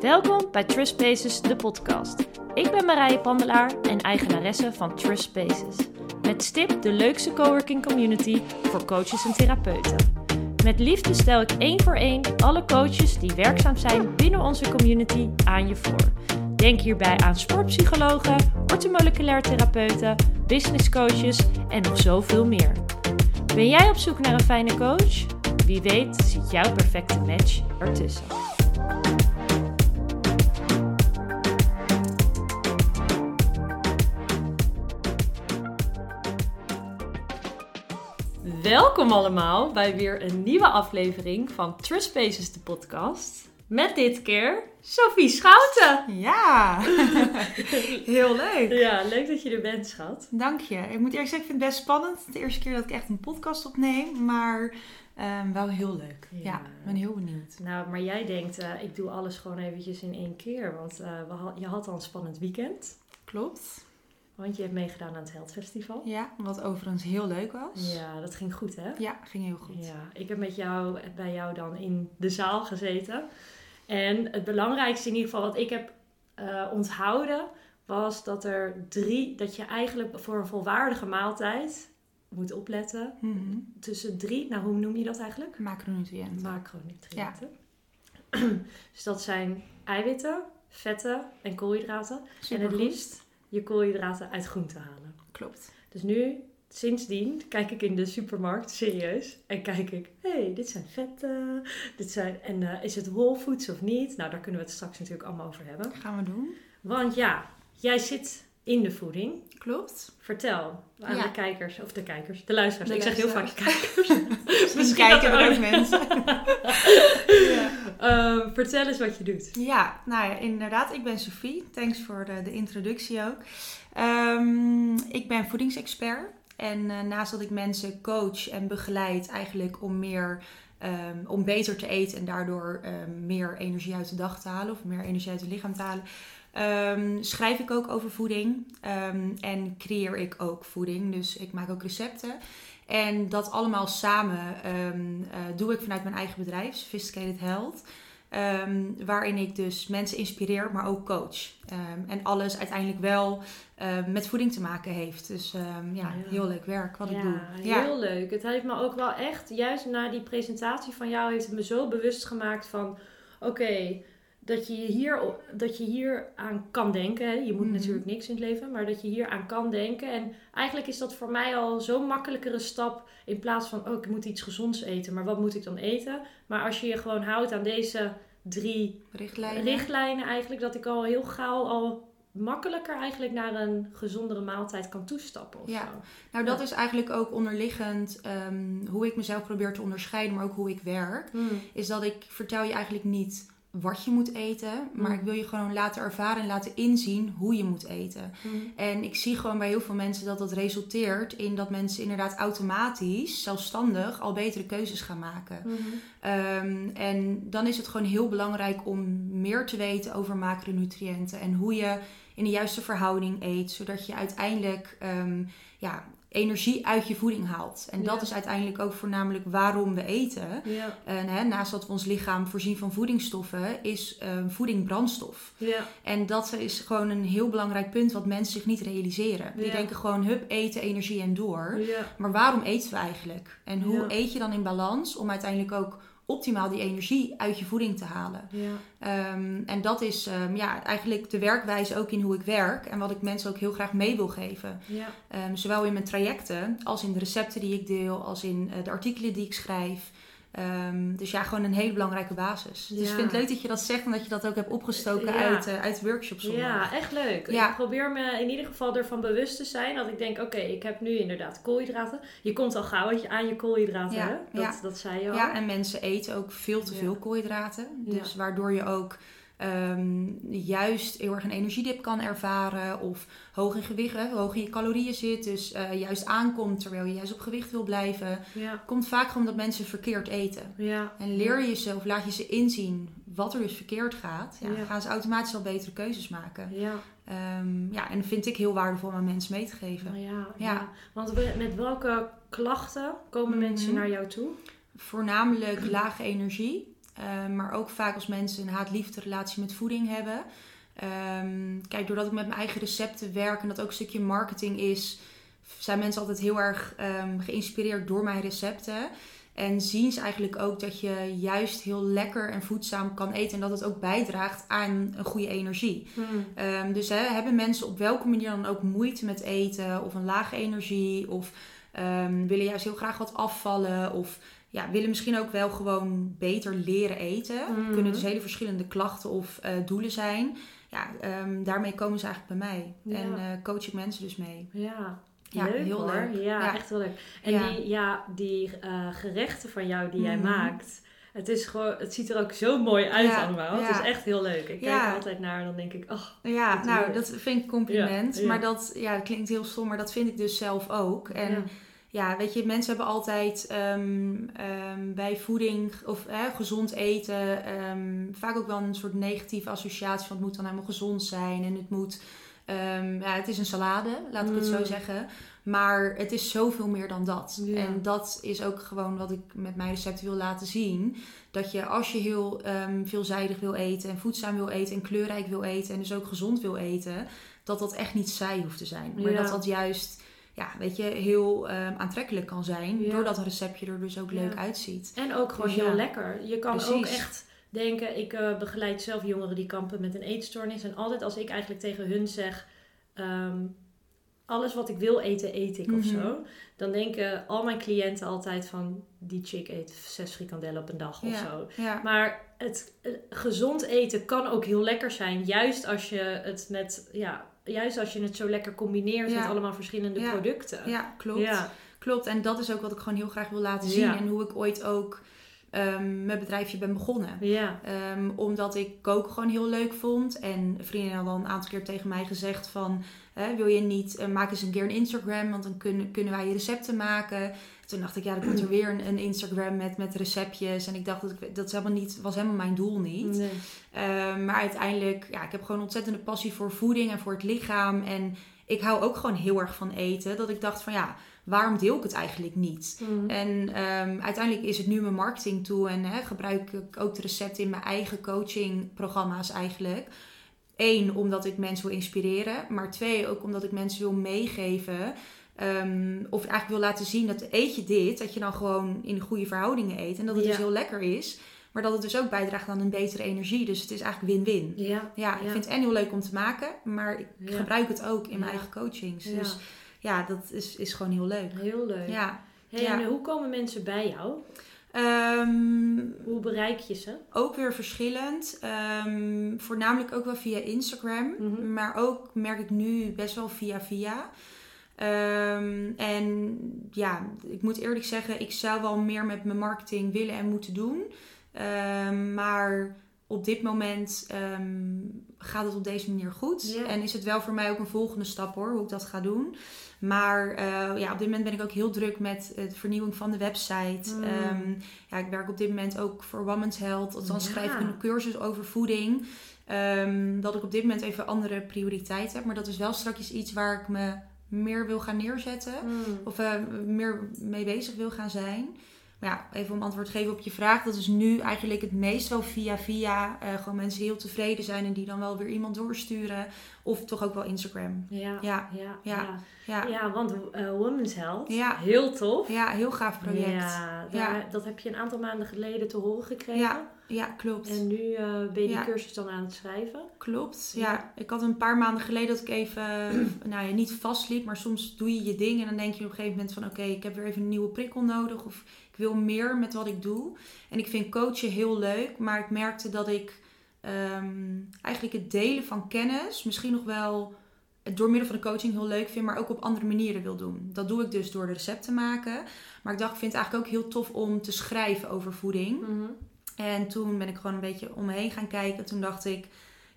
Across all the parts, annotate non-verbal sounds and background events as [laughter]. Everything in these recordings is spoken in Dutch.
Welkom bij Trust Spaces, de podcast. Ik ben Marije Pandelaar en eigenaresse van Trust Spaces. Met stip de leukste coworking community voor coaches en therapeuten. Met liefde stel ik één voor één alle coaches die werkzaam zijn binnen onze community aan je voor. Denk hierbij aan sportpsychologen, orthomoleculair therapeuten, business coaches en nog zoveel meer. Ben jij op zoek naar een fijne coach? Wie weet zit jouw perfecte match ertussen. Welkom allemaal bij weer een nieuwe aflevering van Trust Spaces, de podcast. Met dit keer Sophie Schouten. Ja, [laughs] heel leuk. Ja, leuk dat je er bent, schat. Dank je. Ik moet eerst zeggen, ik vind het best spannend. De eerste keer dat ik echt een podcast opneem, maar ehm, wel heel leuk. Ja. Ja. ik ben heel benieuwd. Nou, maar jij denkt, eh, ik doe alles gewoon eventjes in één keer. Want eh, we had- je had al een spannend weekend. Klopt. Want je hebt meegedaan aan het Held Festival. Ja, wat overigens heel leuk was. Ja, dat ging goed, hè? Ja, ging heel goed. Ja, ik heb met jou, bij jou dan in de zaal gezeten. En het belangrijkste in ieder geval wat ik heb eh, onthouden... was dat er drie... dat je eigenlijk voor een volwaardige maaltijd moet opletten... Mhm. tussen drie... nou, hoe noem je dat eigenlijk? Macronutriënten. Macronutriënten. [clears throat] dus dat zijn eiwitten, vetten en koolhydraten. En het liefst je koolhydraten uit groenten halen. Klopt. Dus nu, sindsdien, kijk ik in de supermarkt, serieus. En kijk ik, hé, hey, dit zijn vetten. Dit zijn, en eh, is het whole foods of niet? Nou, daar kunnen we het straks natuurlijk allemaal over hebben. Gaan we doen. Want ja, jij zit in de voeding. Klopt. Vertel aan Ja. de kijkers, of de kijkers, de luisteraars. De ik zeg heel vaak kijkers. [laughs] Misschien kijken er ook- mensen. [laughs] ja. Eh, vertel eens wat je doet. Ja, nou ja, inderdaad. Ik ben Sophie. Thanks voor de, de introductie ook. Ehm, ik ben voedingsexpert. En eh, naast dat ik mensen coach en begeleid eigenlijk om meer... ehm, om beter te eten en daardoor ehm, meer energie uit de dag te halen of meer energie uit het lichaam te halen, ehm, schrijf ik ook over voeding en creëer ik ook voeding. Dus ik maak ook recepten. En dat allemaal samen eh, doe ik vanuit mijn eigen bedrijf, Sophisticated Health. Ehm, waarin ik dus mensen inspireer, maar ook coach. Ehm, en alles uiteindelijk wel ehm, met voeding te maken heeft. Dus ehm, ja, Ja. heel leuk werk wat ik ja, doe. heel leuk. Het heeft me ook wel echt, juist na die presentatie van jou, heeft het me zo bewust gemaakt van: oké, dat, je hier, dat je hier aan kan denken. Je moet Mhm. natuurlijk niks in het leven, maar dat je hier aan kan denken. En eigenlijk is dat voor mij al zo'n makkelijkere stap. In plaats van, oh, ik moet iets gezonds eten, maar wat moet ik dan eten? Maar als je je gewoon houdt aan deze drie Richtlijnen. richtlijnen, eigenlijk, dat ik al heel gauw al makkelijker eigenlijk naar een gezondere maaltijd kan toestappen. Ja. zo. Nou, dat Ja. is eigenlijk ook onderliggend ehm, hoe ik mezelf probeer te onderscheiden, maar ook hoe ik werk. Hmm. Is dat ik vertel je eigenlijk niet wat je moet eten, maar Mm. ik wil je gewoon laten ervaren en laten inzien hoe je moet eten. Hmm. En ik zie gewoon bij heel veel mensen dat dat resulteert in dat mensen inderdaad automatisch, zelfstandig, al betere keuzes gaan maken. Mhm. Ehm, en dan is het gewoon heel belangrijk om meer te weten over macronutriënten en hoe je in de juiste verhouding eet, zodat je uiteindelijk ehm, ja, energie uit je voeding haalt. En dat is uiteindelijk ook voornamelijk waarom we eten. Ja, En hè, naast dat we ons lichaam voorzien van voedingsstoffen, is ehm, voeding brandstof. ja, En dat is gewoon een heel belangrijk punt wat mensen zich niet realiseren. Die denken gewoon, hup, eten, energie en door. Maar waarom eten we eigenlijk? En hoe eet je dan in balans om uiteindelijk ook optimaal die energie uit je voeding te halen? ja. Ehm, en dat is ehm, ja, eigenlijk de werkwijze ook in hoe ik werk en wat ik mensen ook heel graag mee wil geven. ja. Ehm, zowel in mijn trajecten als in de recepten die ik deel, als in eh, de artikelen die ik schrijf. Ehm, dus ja, gewoon een hele belangrijke basis. Dus ik vind het leuk dat je dat zegt en dat je dat ook hebt opgestoken Ja. uit, eh, uit workshops. Ja, echt leuk. Ja. Ik probeer me in ieder geval ervan bewust te zijn dat ik denk, oké, ik heb nu inderdaad koolhydraten. Je komt al gauw aan je- koolhydraten, Ja, hè? Dat, dat zei je al. Ja, en mensen eten ook veel te veel koolhydraten. Dus waardoor je ook ehm, juist heel erg een energiedip kan ervaren. Of hoog in gewicht, hoog in je calorieën zit. Dus eh, juist aankomt terwijl je juist op gewicht wil blijven. ja, Komt vaak gewoon omdat mensen verkeerd eten. ja. En leer je jezelf, laat je ze inzien wat er dus verkeerd gaat. Ja, gaan ze automatisch al betere keuzes maken. Ja, Ehm, ja, en vind ik heel waardevol om aan mensen mee te geven. ja, ja. Ja. Want met welke klachten komen Mhm. mensen naar jou toe? Voornamelijk lage energie. Ehm, maar ook vaak als mensen een haat-liefde relatie met voeding hebben. Ehm, kijk, doordat ik met mijn eigen recepten werk en dat ook een stukje marketing is, zijn mensen altijd heel erg ehm, geïnspireerd door mijn recepten. En zien ze eigenlijk ook dat je juist heel lekker en voedzaam kan eten. En dat het ook bijdraagt aan een goede energie. Hmm. dus hè, hebben mensen op welke manier dan ook moeite met eten, of een lage energie, of willen juist heel graag wat afvallen, of ja, willen misschien ook wel gewoon beter leren eten. Mhm. Kunnen dus hele verschillende klachten of eh, doelen zijn. Ja, ehm, daarmee komen ze eigenlijk bij mij. Ja. En eh, coach ik mensen dus mee. Ja. Ja, leuk heel hoor. leuk. Ja, Ja. echt wel leuk. En Ja. die, ja, die eh, gerechten van jou die jij Mhm. maakt. Het, is gewoon, het ziet er ook zo mooi uit Ja, allemaal. Het is echt heel leuk. Ik Ja. kijk er altijd naar en dan denk ik, oh, Ja, Dat nou, leuk. dat vind ik een compliment. Maar dat, ja, dat klinkt heel stom, maar dat vind ik dus zelf ook. En ja. weet je, mensen hebben altijd ehm, ehm, bij voeding of gezond eten ehm, vaak ook wel een soort negatieve associatie van het moet dan helemaal gezond zijn en het moet, ja, het is een salade, laat ik het zo Mm. zeggen. Maar het is zoveel meer dan dat. Ja. En dat is ook gewoon wat ik met mijn recept wil laten zien. Dat je als je heel ehm, veelzijdig wil eten en voedzaam wil eten en kleurrijk wil eten en dus ook gezond wil eten, dat dat echt niet saai hoeft te zijn. Maar Ja. dat dat juist ja, weet je, heel ehm, aantrekkelijk kan zijn. Ja. Doordat een receptje er dus ook leuk uitziet. En ook gewoon Dus heel lekker. Je kan ook echt denken, ik eh, begeleid zelf jongeren die kampen met een eetstoornis. En altijd als ik eigenlijk tegen hun zeg, ehm, alles wat ik wil eten, eet ik of Mhm. zo. Dan denken al mijn cliënten altijd van, die chick eet zes frikandellen op een dag of Ja. zo. Ja, Maar het eh, gezond eten kan ook heel lekker zijn. Juist als je het met, ja, juist als je het zo lekker combineert Ja. met allemaal verschillende producten. ja klopt. Klopt. En dat is ook wat ik gewoon heel graag wil laten zien. En hoe ik ooit ook ehm, mijn bedrijfje ben begonnen. Ja. Ehm, omdat ik koken gewoon heel leuk vond. En vrienden hadden al een aantal keer tegen mij gezegd van... wil je niet, eh, maak eens een keer een Instagram, want dan kunnen, kunnen wij je recepten maken. Toen dacht ik, ja, dan komt er weer een, een Instagram met, met receptjes. En ik dacht, dat, ik, dat is helemaal niet, was helemaal mijn doel niet. Nee. Ehm, maar uiteindelijk, ja, ik heb gewoon ontzettende passie voor voeding en voor het lichaam. En ik hou ook gewoon heel erg van eten. Dat ik dacht van, ja, waarom deel ik het eigenlijk niet? Mhm. En ehm, uiteindelijk is het nu mijn marketing tool en hè, gebruik ik ook de recepten in mijn eigen coachingprogramma's eigenlijk. Eén, omdat ik mensen wil inspireren. Maar twee, ook omdat ik mensen wil meegeven. ehm, of eigenlijk wil laten zien dat eet je dit, dat je dan gewoon in goede verhoudingen eet. En dat het Ja. dus heel lekker is. Maar dat het dus ook bijdraagt aan een betere energie. Dus het is eigenlijk win-win. Ja. Ja, ik Ja. vind het en heel leuk om te maken. Maar ik gebruik het ook in mijn eigen coachings. Ja. Dus ja, dat is, is gewoon heel leuk. Heel leuk. Ja. Hey, Ja. En hoe komen mensen bij jou? Ehm, Hoe bereik je ze? ook weer verschillend. Ehm, voornamelijk ook wel via Instagram. Mhm. Maar ook merk ik nu best wel via via. Ehm, en ja, ik moet eerlijk zeggen, ik zou wel meer met mijn marketing willen en moeten doen. Maar op dit moment gaat het op deze manier goed. Ja. En is het wel voor mij ook een volgende stap hoor, hoe ik dat ga doen. Maar eh, ja, op dit moment ben ik ook heel druk met de vernieuwing van de website. Mm. Ehm, ja, ik werk op dit moment ook voor Women's Health. Althans Ja. schrijf ik een cursus over voeding. Ehm, dat ik op dit moment even andere prioriteiten heb. Maar dat is wel straks iets waar ik me meer wil gaan neerzetten. Mm. Of eh, meer mee bezig wil gaan zijn. Maar ja, even om antwoord te geven op je vraag. Dat is nu eigenlijk het meest wel via via. eh, gewoon mensen heel tevreden zijn en die dan wel weer iemand doorsturen. Of toch ook wel Instagram. Ja. Ja, Ja. ja, Ja. want eh, Women's Health, Ja. heel tof. Ja, heel gaaf project. Ja, daar, dat heb je een aantal maanden geleden te horen gekregen. Ja, ja klopt. En nu eh, ben je die cursus dan aan het schrijven. Klopt, Ja. Ik had een paar maanden geleden dat ik even, [clears throat] nou ja, niet vastliep, maar soms doe je je ding en dan denk je op een gegeven moment van oké, ik heb weer even een nieuwe prikkel nodig of wil meer met wat ik doe. En ik vind coachen heel leuk, maar ik merkte dat ik ehm, eigenlijk het delen van kennis misschien nog wel door middel van de coaching heel leuk vind, maar ook op andere manieren wil doen. Dat doe ik dus door de recepten maken. Maar ik dacht, ik vind het eigenlijk ook heel tof om te schrijven over voeding. Mhm. En toen ben ik gewoon een beetje om me heen gaan kijken. Toen dacht ik,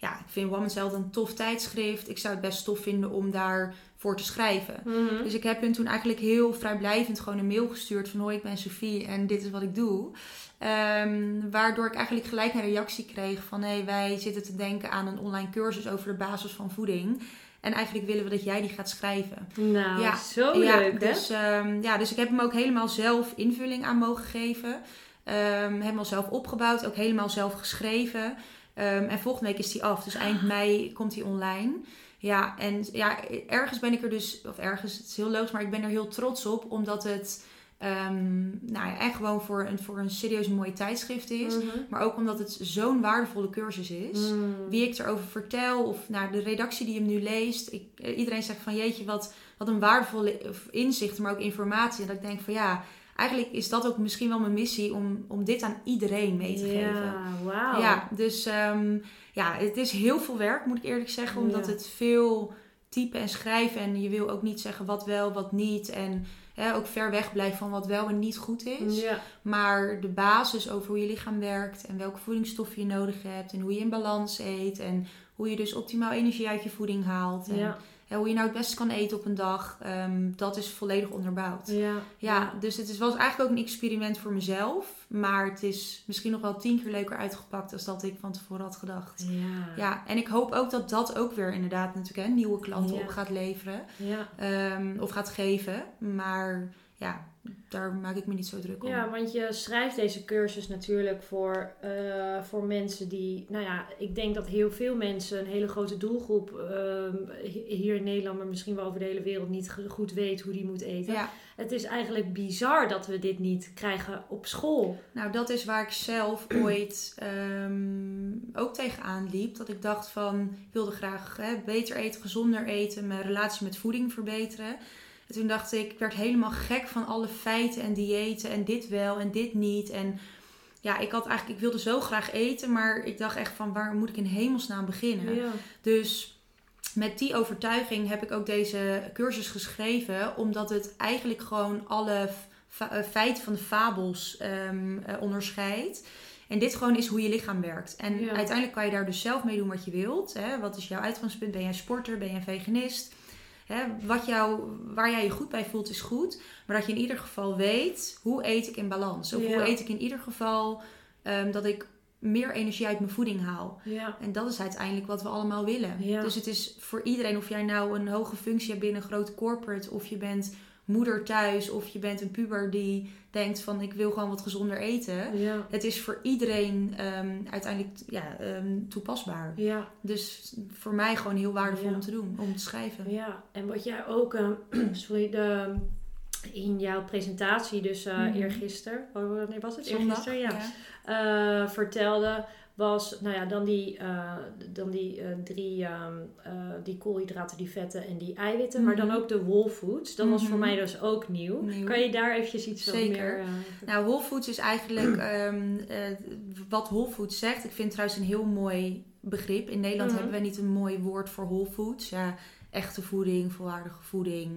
ja, ik vind Woman's Health een tof tijdschrift. Ik zou het best tof vinden om daarvoor te schrijven. Mhm. Dus ik heb hun toen eigenlijk heel vrijblijvend gewoon een mail gestuurd van hoi, ik ben Sophie en dit is wat ik doe. Ehm, waardoor ik eigenlijk gelijk een reactie kreeg van hé, wij zitten te denken aan een online cursus over de basis van voeding. En eigenlijk willen we dat jij die gaat schrijven. Nou, Ja. zo ja, leuk hè? dus, ehm, ja, dus ik heb hem ook helemaal zelf invulling aan mogen geven. Ehm, helemaal zelf opgebouwd, ook helemaal zelf geschreven. Ehm, en volgende week is die af, dus eind mei komt die online. Ja, en ja, ergens ben ik er dus, of ergens, het is heel logisch, maar ik ben er heel trots op, omdat het um, nou ja, echt gewoon voor een, voor een serieus mooie tijdschrift is. Mhm. Maar ook omdat het zo'n waardevolle cursus is. Mm. Wie ik erover vertel, of nou, de redactie die hem nu leest. Ik, eh, iedereen zegt van jeetje, wat, wat een waardevolle inzicht, maar ook informatie. En dat ik denk van ja, eigenlijk is dat ook misschien wel mijn missie om, om dit aan iedereen mee te geven. Ja, wauw. Ja, dus ehm, ja, het is heel veel werk, moet ik eerlijk zeggen. Omdat Ja. het veel typen en schrijven. En je wil ook niet zeggen wat wel, wat niet. En hè, ook ver weg blijven van wat wel en niet goed is. Ja. Maar de basis over hoe je lichaam werkt. En welke voedingsstoffen je nodig hebt. En hoe je in balans eet. En hoe je dus optimaal energie uit je voeding haalt. En Ja. Hoe je nou het beste kan eten op een dag. ehm, dat is volledig onderbouwd. Ja. Ja, dus het is, was eigenlijk ook een experiment voor mezelf. Maar het is misschien nog wel tien keer leuker uitgepakt dan dat ik van tevoren had gedacht. Ja. Ja, en ik hoop ook dat dat ook weer inderdaad natuurlijk hè, nieuwe klanten Ja. op gaat leveren. Ja. ehm, of gaat geven. Maar ja, daar maak ik me niet zo druk om. Ja, want je schrijft deze cursus natuurlijk voor, eh, voor mensen die, nou ja, ik denk dat heel veel mensen, een hele grote doelgroep ehm, hi- hier in Nederland, maar misschien wel over de hele wereld, niet goed weet hoe die moet eten. Ja, Het is eigenlijk bizar dat we dit niet krijgen op school. nou dat is waar ik zelf [clears throat] ooit ehm, ook tegenaan liep. Dat ik dacht van, ik wilde graag hè, beter eten, gezonder eten, mijn relatie met voeding verbeteren. En toen dacht ik, ik werd helemaal gek van alle feiten en diëten en dit wel en dit niet. En ja, ik had eigenlijk, ik wilde zo graag eten, maar ik dacht echt van, waar moet ik in hemelsnaam beginnen? Ja. Dus met die overtuiging heb ik ook deze cursus geschreven, omdat het eigenlijk gewoon alle eh, feiten van de fabels ehm, eh, onderscheidt. En dit gewoon is hoe je lichaam werkt. En Ja. uiteindelijk kan je daar dus zelf mee doen wat je wilt. Hè? Wat is jouw uitgangspunt? Ben jij sporter? Ben jij veganist? Hè? Wat jou, waar jij je goed bij voelt is goed. Maar dat je in ieder geval weet, hoe eet ik in balans? Of Ja. hoe eet ik in ieder geval ehm, dat ik meer energie uit mijn voeding haal. Ja. En dat is uiteindelijk wat we allemaal willen. Ja. Dus het is voor iedereen, of jij nou een hoge functie hebt binnen een grote corporate, of je bent moeder thuis, of je bent een puber die denkt van ik wil gewoon wat gezonder eten. Ja. Het is voor iedereen ehm, uiteindelijk ja, ehm, toepasbaar. Ja. Dus voor mij gewoon heel waardevol Ja. om te doen, om te schrijven. Ja, en wat jij ook, eh, [clears throat] sorry, de, in jouw presentatie, dus Mhm. eergisteren, wanneer was het? Zondag, Eergisteren, ja. eh, vertelde, was nou ja, dan die, eh, dan die eh, drie, ehm, eh, die koolhydraten, die vetten en die eiwitten, maar dan Mhm. ook de whole foods. Dat was voor Mhm. mij dus ook nieuw. Nieuw. Kan je daar eventjes iets Zeker. meer... eh, Nou, Whole Foods is eigenlijk [clears throat] ehm, eh, wat Whole Foods zegt. Ik vind het trouwens een heel mooi begrip. In Nederland Mhm. hebben we niet een mooi woord voor Whole Foods. Ja, echte voeding, volwaardige voeding.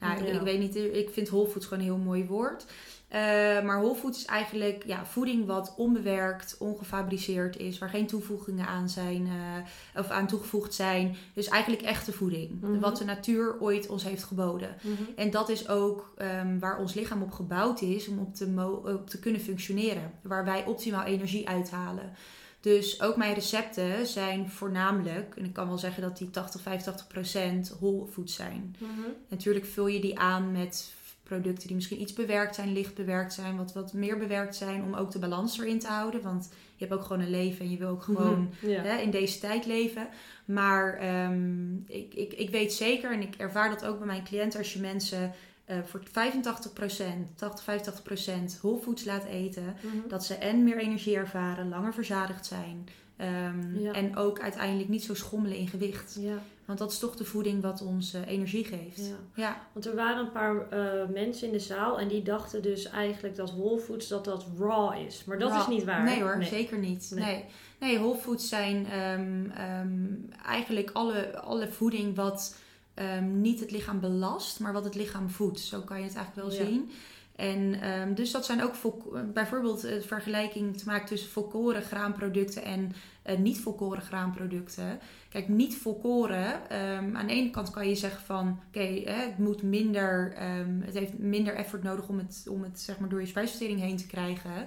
Nou, ik, Ja. ik weet niet, ik vind Whole Foods gewoon een heel mooi woord. Eh, maar Whole Foods is eigenlijk ja, voeding wat onbewerkt, ongefabriceerd is, waar geen toevoegingen aan zijn eh, of aan toegevoegd zijn. Dus eigenlijk echte voeding, Mhm. wat de natuur ooit ons heeft geboden. mhm. En dat is ook ehm, waar ons lichaam op gebouwd is om op te, mo- op te kunnen functioneren. Waar wij optimaal energie uithalen. Dus ook mijn recepten zijn voornamelijk, en ik kan wel zeggen dat die 80, 85 procent whole food zijn. Mhm. Natuurlijk vul je die aan met producten die misschien iets bewerkt zijn, licht bewerkt zijn, wat, wat meer bewerkt zijn, om ook de balans erin te houden. Want je hebt ook gewoon een leven en je wil ook gewoon Mhm. Ja. hè, in deze tijd leven. Maar ehm, ik, ik, ik weet zeker, en ik ervaar dat ook bij mijn cliënten, als je mensen eh, voor 85%, 80, 85% whole foods laat eten, Mhm. dat ze en meer energie ervaren, langer verzadigd zijn. ehm, Ja. En ook uiteindelijk niet zo schommelen in gewicht. Ja. Want dat is toch de voeding wat ons eh, energie geeft. Ja. Ja. Want er waren een paar eh, mensen in de zaal en die dachten dus eigenlijk dat whole foods dat dat raw is. Maar dat Raw. is niet waar. Nee hoor, zeker niet. Nee. Nee, nee. whole foods zijn ehm, ehm, eigenlijk alle, alle voeding wat ehm, niet het lichaam belast, maar wat het lichaam voedt. Zo kan je het eigenlijk wel Ja. zien. En ehm, dus dat zijn ook volk- bijvoorbeeld eh, vergelijking te maken tussen volkoren graanproducten en uh, niet volkoren graanproducten. Kijk, niet volkoren. Um, aan de ene kant kan je zeggen van oké, het moet minder, um, het heeft minder effort nodig om het, om het zeg maar door je spijsvertering heen te krijgen.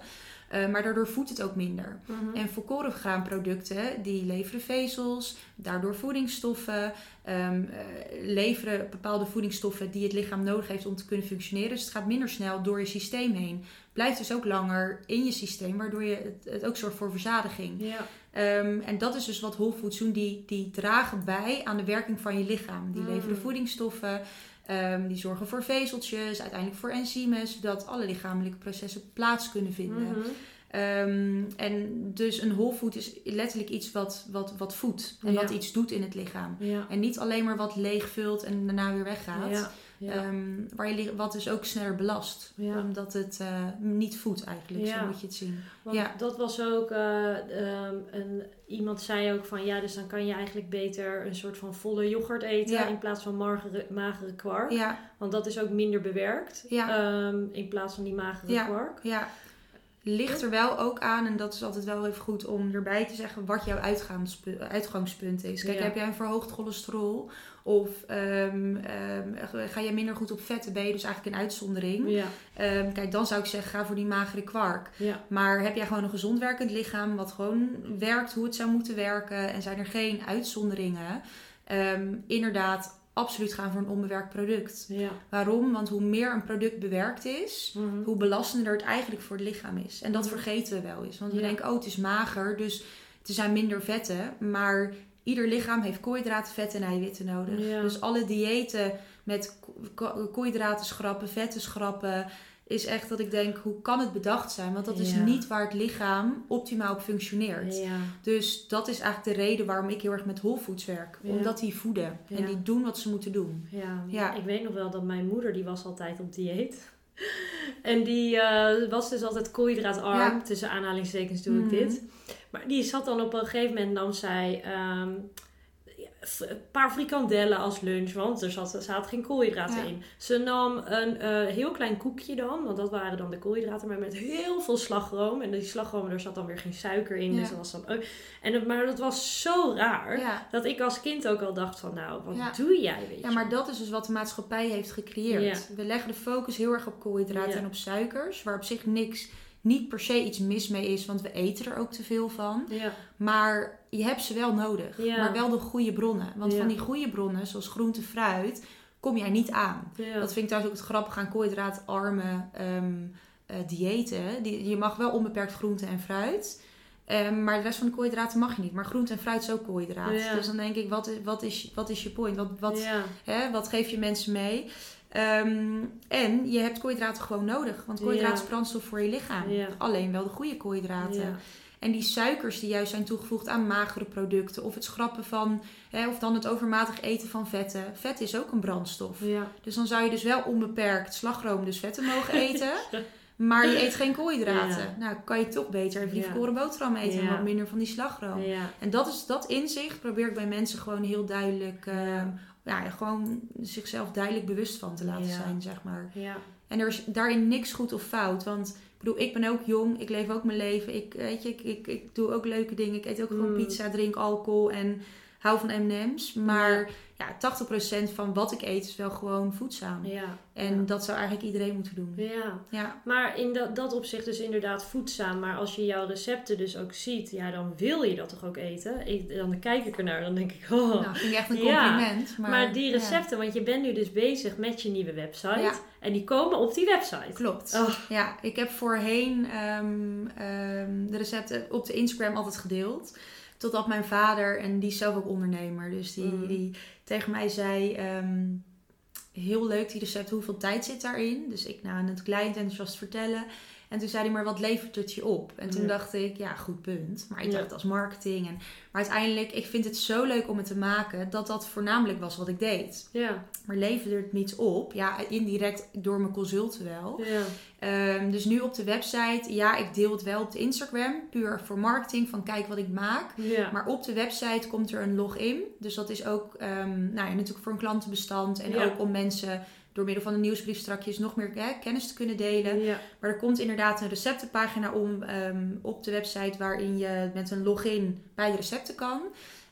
Uh, maar daardoor voedt het ook minder. Mhm. En volkoren graanproducten die leveren vezels, daardoor voedingsstoffen, um, leveren bepaalde voedingsstoffen die het lichaam nodig heeft om te kunnen functioneren. Dus het gaat minder snel door je systeem heen. Blijft dus ook langer in je systeem, waardoor je het, het ook zorgt voor verzadiging. Ja. Um, en dat is dus wat whole foods doen. Die, die dragen bij aan de werking van je lichaam. Die Mm. leveren voedingsstoffen. Um, die zorgen voor vezeltjes, uiteindelijk voor enzymen, zodat alle lichamelijke processen plaats kunnen vinden. Mhm. Um, en dus een whole food is letterlijk iets wat, wat, wat voedt en Ja. wat iets doet in het lichaam. Ja. En niet alleen maar wat leeg vult en daarna weer weggaat. Ja. Um, waar je, wat dus ook sneller belast. Ja. Omdat het uh, niet voedt eigenlijk, Ja. zo moet je het zien. Want Ja. dat was ook, eh, ehm, een, iemand zei ook van ja, dus dan kan je eigenlijk beter een soort van volle yoghurt eten in plaats van magere, magere kwark. Ja, Want dat is ook minder bewerkt Ja. ehm, in plaats van die magere Ja. kwark. ja. Ligt er wel ook aan, en dat is altijd wel even goed om erbij te zeggen, wat jouw uitgangspunt is. Kijk, Ja. heb jij een verhoogd cholesterol of ehm, ehm, ga je minder goed op vetten, ben je dus eigenlijk een uitzondering. Ja, Ehm, kijk, dan zou ik zeggen, ga voor die magere kwark. ja, Maar heb jij gewoon een gezond werkend lichaam, wat gewoon werkt hoe het zou moeten werken en zijn er geen uitzonderingen, inderdaad, absoluut gaan voor een onbewerkt product. ja. Waarom? Want hoe meer een product bewerkt is, Mhm. hoe belastender het eigenlijk voor het lichaam is. En dat vergeten we wel eens. Want we denken, oh, het is mager, dus er zijn minder vetten. Maar ieder lichaam heeft koolhydraten, vetten en eiwitten nodig. Ja. Dus alle diëten met ko- ko- koolhydraten schrappen, vetten schrappen... is echt dat ik denk, hoe kan het bedacht zijn? Want dat is Ja. niet waar het lichaam optimaal op functioneert. Ja, Dus dat is eigenlijk de reden waarom ik heel erg met whole foods werk. Ja. Omdat die voeden. En die doen wat ze moeten doen. ja. Ja. Ik weet nog wel dat mijn moeder, die was altijd op dieet. [laughs] En die eh, was dus altijd koolhydraatarm. Tussen aanhalingstekens doe ik Mhm. dit. Maar die zat dan op een gegeven moment, nam zij ehm, f- een paar frikandellen als lunch, want er zat, er zaten geen koolhydraten Ja. in. Ze nam een eh, heel klein koekje dan, want dat waren dan de koolhydraten, maar met heel veel slagroom. En die slagroom, daar zat dan weer geen suiker in. Ja. Dus dat was dan ook. En maar dat was zo raar. Ja. Dat ik als kind ook al dacht van, nou, wat doe jij, weet Ja, maar dat is dus wat de maatschappij heeft gecreëerd. We leggen de focus heel erg op koolhydraten en op suikers, waar op zich niks, niet per se iets mis mee is, want we eten er ook te veel van. Ja, Maar je hebt ze wel nodig, Ja. maar wel de goede bronnen. Want Ja. van die goede bronnen, zoals groente, fruit, kom jij niet aan. Dat vind ik trouwens ook het grappige aan koolhydraatarme ehm eh, diëten. Die, je mag wel onbeperkt groente en fruit. Ehm, maar de rest van de koolhydraten mag je niet. Maar groente en fruit is ook koolhydraat. Dus dan denk ik, wat is, wat is, wat is je point? Wat, wat. Hè, wat geef je mensen mee? Ehm, en je hebt koolhydraten gewoon nodig. Want koolhydraten is brandstof voor je lichaam. Alleen wel de goede koolhydraten. En die suikers die juist zijn toegevoegd aan magere producten. Of het schrappen van, hè, of dan het overmatig eten van vetten. Vet is ook een brandstof. Ja. Dus dan zou je dus wel onbeperkt slagroom, dus vetten mogen [laughs] eten. maar je eet geen koolhydraten. Ja. Nou, kan je toch beter even die Ja. boterham eten. En Ja. wat minder van die slagroom. En dat is dat inzicht probeer ik bij mensen gewoon heel duidelijk, eh, ja, gewoon zichzelf duidelijk bewust van te laten Ja. zijn, zeg maar. Ja. En er is daarin niks goed of fout, want ik bedoel, ik ben ook jong, ik leef ook mijn leven, ik, weet je, ik, ik, ik doe ook leuke dingen, ik eet ook gewoon Mm. pizza, drink alcohol en hou van M&M's, maar Ja. ja, 80% van wat ik eet is wel gewoon voedzaam. Ja. En ja. dat zou eigenlijk iedereen moeten doen. Ja, Ja, maar in dat, dat opzicht dus inderdaad voedzaam. Maar als je jouw recepten dus ook ziet, ja, dan wil je dat toch ook eten? Ik, dan kijk ik ernaar, dan denk ik, oh. nou, vind ik echt een compliment. maar, maar, die recepten, want je bent nu dus bezig met je nieuwe website. En die komen op die website. Klopt. Oh, Ja, ik heb voorheen ehm, ehm, de recepten op de Instagram altijd gedeeld. Totdat mijn vader, en die is zelf ook ondernemer, dus die, Mm. die tegen mij zei: ehm, Heel leuk die recept, hoeveel tijd zit daarin? Dus ik nou het klein enthousiast vertellen. En toen zei hij, maar wat levert het je op? En toen Ja. dacht ik, ja, goed punt. Maar ik Ja. dacht als marketing. En, maar uiteindelijk, ik vind het zo leuk om het te maken, dat dat voornamelijk was wat ik deed. ja, Maar leverde het niets op? Ja, indirect door mijn consulten wel. ja, Ehm, dus nu op de website, ja, ik deel het wel op de Instagram, puur voor marketing, van kijk wat ik maak. ja. Maar op de website komt er een login. Dus dat is ook ehm, nou ja, natuurlijk voor een klantenbestand en ook om mensen door middel van een nieuwsbrief strakjes nog meer hè, kennis te kunnen delen. Ja. Maar er komt inderdaad een receptenpagina om ehm, op de website waarin je met een login bij de recepten kan.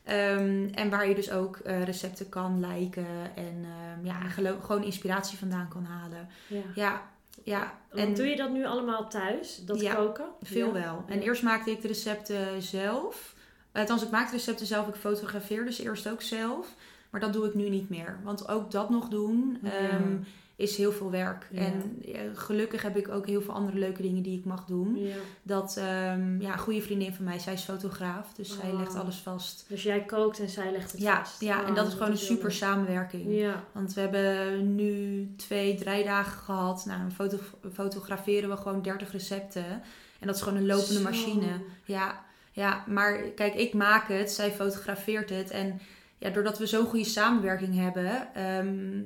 Ehm, en waar je dus ook eh, recepten kan liken en ehm, ja, gewoon inspiratie vandaan kan halen. ja. Ja, ja. En doe je dat nu allemaal thuis, dat Ja, koken? veel wel. En eerst maakte ik de recepten zelf. Althans, ik maakte de recepten zelf. Ik fotografeerde ze eerst ook zelf. Maar dat doe ik nu niet meer. Want ook dat nog doen Ja. ehm, is heel veel werk. Ja. En ja, gelukkig heb ik ook heel veel andere leuke dingen die ik mag doen. Ja. Dat, ehm, ja, een goede vriendin van mij, zij is fotograaf. Dus zij Oh. legt alles vast. Dus jij kookt en zij legt het Ja, vast. ja, en Oh, dat is gewoon een super leuk. samenwerking. Ja, Want we hebben nu twee, drie dagen gehad. Nou, dan foto fotograferen we gewoon 30 recepten. En dat is gewoon een lopende Zo. machine. Ja, ja, maar kijk, ik maak het, zij fotografeert het. En ja, doordat we zo'n goede samenwerking hebben, ehm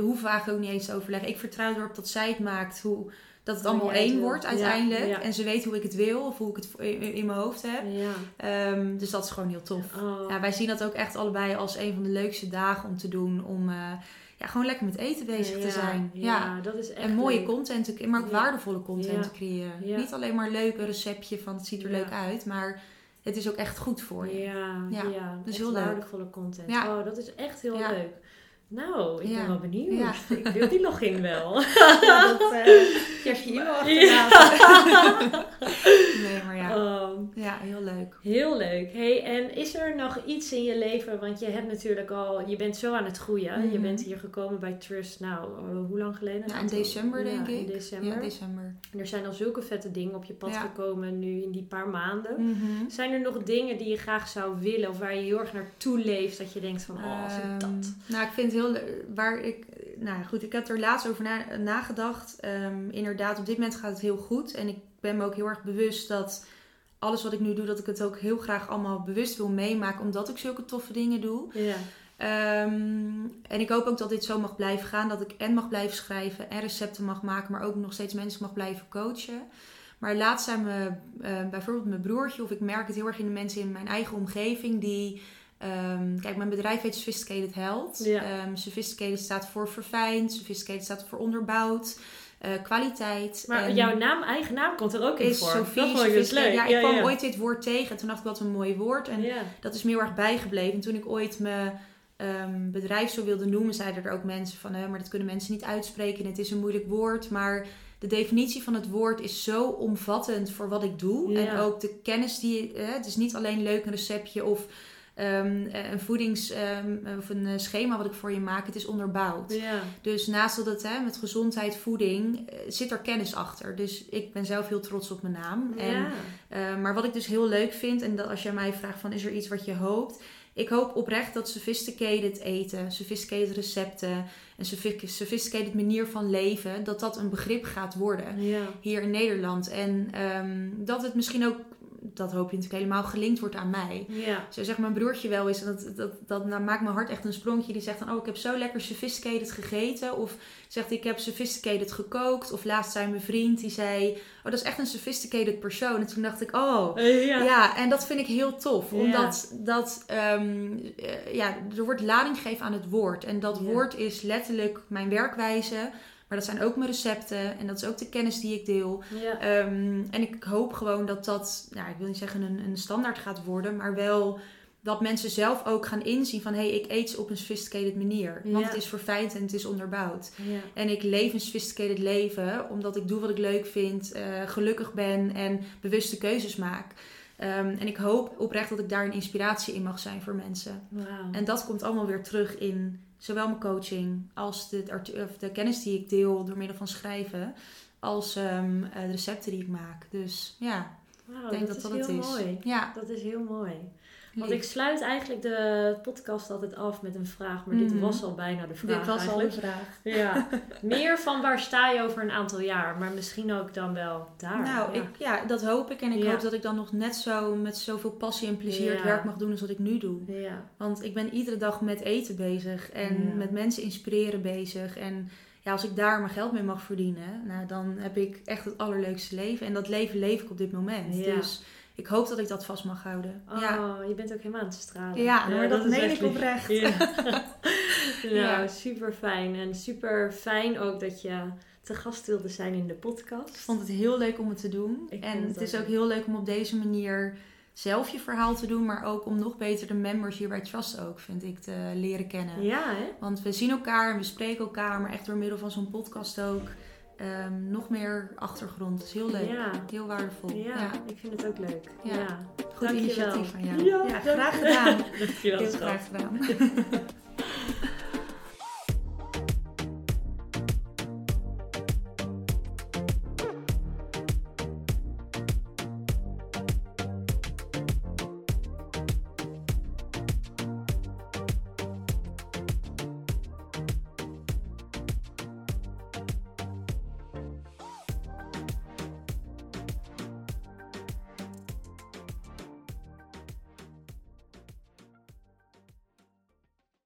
hoeven we eigenlijk ook niet eens te overleggen. Ik vertrouw erop dat zij het maakt, hoe, dat het allemaal één wil. wordt uiteindelijk. ja. En ze weet hoe ik het wil of hoe ik het in, in mijn hoofd heb. ja. Ehm, dus dat is gewoon heel tof. Oh. Ja, wij zien dat ook echt allebei als een van de leukste dagen om te doen. Om eh, ja, gewoon lekker met eten bezig te zijn. Ja, dat is echt En mooie leuk. content, te- maar ook waardevolle content te creëren. Niet alleen maar leuk een receptje van het ziet er leuk uit, maar het is ook echt goed voor je. Ja, ja, Ja, dat is echt heel leuk. waardevolle content. Ja. Oh, dat is echt heel leuk. Nou, ik Ja. ben wel benieuwd. Ja. Ik wil die login wel. [laughs] dat eh je je e-mail achterlaten. nee, maar ja. Oh, Ja, heel leuk. heel leuk. Hey, en is er nog iets in je leven, want je hebt natuurlijk al, je bent zo aan het groeien. Je Mhm. bent hier gekomen bij Trust, nou, eh, hoe lang geleden? Ja, in december Ja, denk ik. in december. Ja, december. En er zijn al zulke vette dingen op je pad Ja. gekomen nu in die paar maanden. Mhm. Zijn er nog dingen die je graag zou willen of waar je heel erg naartoe leeft dat je denkt van, oh, als ik Ehm, dat... Nou, ik vind het heel waar ik. Nou ja, goed, ik heb er laatst over na, nagedacht. Ehm, inderdaad, op dit moment gaat het heel goed. En ik ben me ook heel erg bewust dat alles wat ik nu doe, dat ik het ook heel graag allemaal bewust wil meemaken, omdat ik zulke toffe dingen doe. Ja, Ehm, en ik hoop ook dat dit zo mag blijven gaan. Dat ik en mag blijven schrijven en recepten mag maken, maar ook nog steeds mensen mag blijven coachen. Maar laatst zijn we eh, bijvoorbeeld mijn broertje, of ik merk het heel erg in de mensen in mijn eigen omgeving, die. Ehm, kijk, mijn bedrijf heet Sophisticated Health. Ja. Ehm, sophisticated staat voor verfijnd, Sophisticated staat voor onderbouwd, eh, kwaliteit. maar En- jouw naam, eigen naam komt er ook in is voor. Sophie, dat vond ik dus leuk. Ja, ik kwam ooit dit woord tegen en toen dacht ik wat een mooi woord. En Ja. dat is me heel erg bijgebleven. En toen ik ooit mijn ehm, bedrijf zo wilde noemen, zeiden er ook mensen van, hè, maar dat kunnen mensen niet uitspreken. En het is een moeilijk woord. Maar de definitie van het woord is zo omvattend voor wat ik doe. En ook de kennis die, hè, het is niet alleen leuk een receptje of ehm, een voedings ehm, of een eh, schema wat ik voor je maak. Het is onderbouwd. Ja. Dus naast dat het hè, met gezondheid, voeding, eh, zit er kennis achter. Dus ik ben zelf heel trots op mijn naam. En ja. uh, maar wat ik dus heel leuk vind, en dat als jij mij vraagt van is er iets wat je hoopt. Ik hoop oprecht dat sophisticated eten, sophisticated recepten en sophi- sophisticated manier van leven, dat dat een begrip gaat worden Ja. hier in Nederland. En ehm, dat het misschien ook, dat hoop je natuurlijk helemaal, gelinkt wordt aan mij. Ja. Zo zegt mijn broertje wel eens, en dat, dat, dat nou, maakt mijn hart echt een sprongje. Die zegt dan, oh ik heb zo lekker sophisticated gegeten. Of zegt ik heb sophisticated gekookt. Of laatst zei mijn vriend, die zei, oh dat is echt een sophisticated persoon. En toen dacht ik, oh... Eh, Ja. ja. en dat vind ik heel tof. Ja. Omdat dat, ehm, eh, ja, er wordt lading gegeven aan het woord. En dat woord is letterlijk mijn werkwijze. Maar dat zijn ook mijn recepten. En dat is ook de kennis die ik deel. Ja. Ehm, en ik hoop gewoon dat dat, nou, ik wil niet zeggen een, een standaard gaat worden, maar wel dat mensen zelf ook gaan inzien van hé, hey, ik eet ze op een sophisticated manier. Want Ja. het is verfijnd en het is onderbouwd. Ja. En ik leef een sophisticated leven omdat ik doe wat ik leuk vind, eh, gelukkig ben en bewuste keuzes maak. Ehm, en ik hoop oprecht dat ik daar een inspiratie in mag zijn voor mensen. En dat komt allemaal weer terug in zowel mijn coaching als de, of de kennis die ik deel door middel van schrijven, als ehm, eh, de recepten die ik maak. Dus ja, ik denk dat is dat, het heel is. mooi. Ja, Dat is heel mooi. Want ik sluit eigenlijk de podcast altijd af met een vraag, maar dit Mhm. was al bijna de vraag dit was al eigenlijk. de vraag. [laughs] Ja, meer van waar sta je over een aantal jaar, maar misschien ook dan wel daar. Nou, ja. Ik, ja, dat hoop ik. En ik Ja. hoop dat ik dan nog net zo met zoveel passie en plezier het werk mag doen als wat ik nu doe. Ja, Want ik ben iedere dag met eten bezig en met mensen inspireren bezig. En ja, als ik daar mijn geld mee mag verdienen, nou, dan heb ik echt het allerleukste leven. En dat leven leef ik op dit moment. Ja. Dus ik hoop dat ik dat vast mag houden. oh, ja. je bent ook helemaal aan het stralen. Ja, maar dat is meen ik oprecht. Ja. [laughs] Nou, Ja. super fijn. En super fijn ook dat je te gast wilde zijn in de podcast. Ik vond het heel leuk om het te doen. Ik en het het is ook ook heel leuk om op deze manier zelf je verhaal te doen. Maar ook om nog beter de members hier bij Trust ook, vind ik, te leren kennen. Ja, hè? Want we zien elkaar en we spreken elkaar. Maar echt door middel van zo'n podcast ook. Ehm, nog meer achtergrond. Dat is heel leuk. Ja. Heel waardevol. Ja, Ja. ik vind het ook leuk. Ja. Goed Dankjewel. initiatief van jou. Ja, graag gedaan. [laughs] Dankjewel. Heel graag gedaan. [laughs]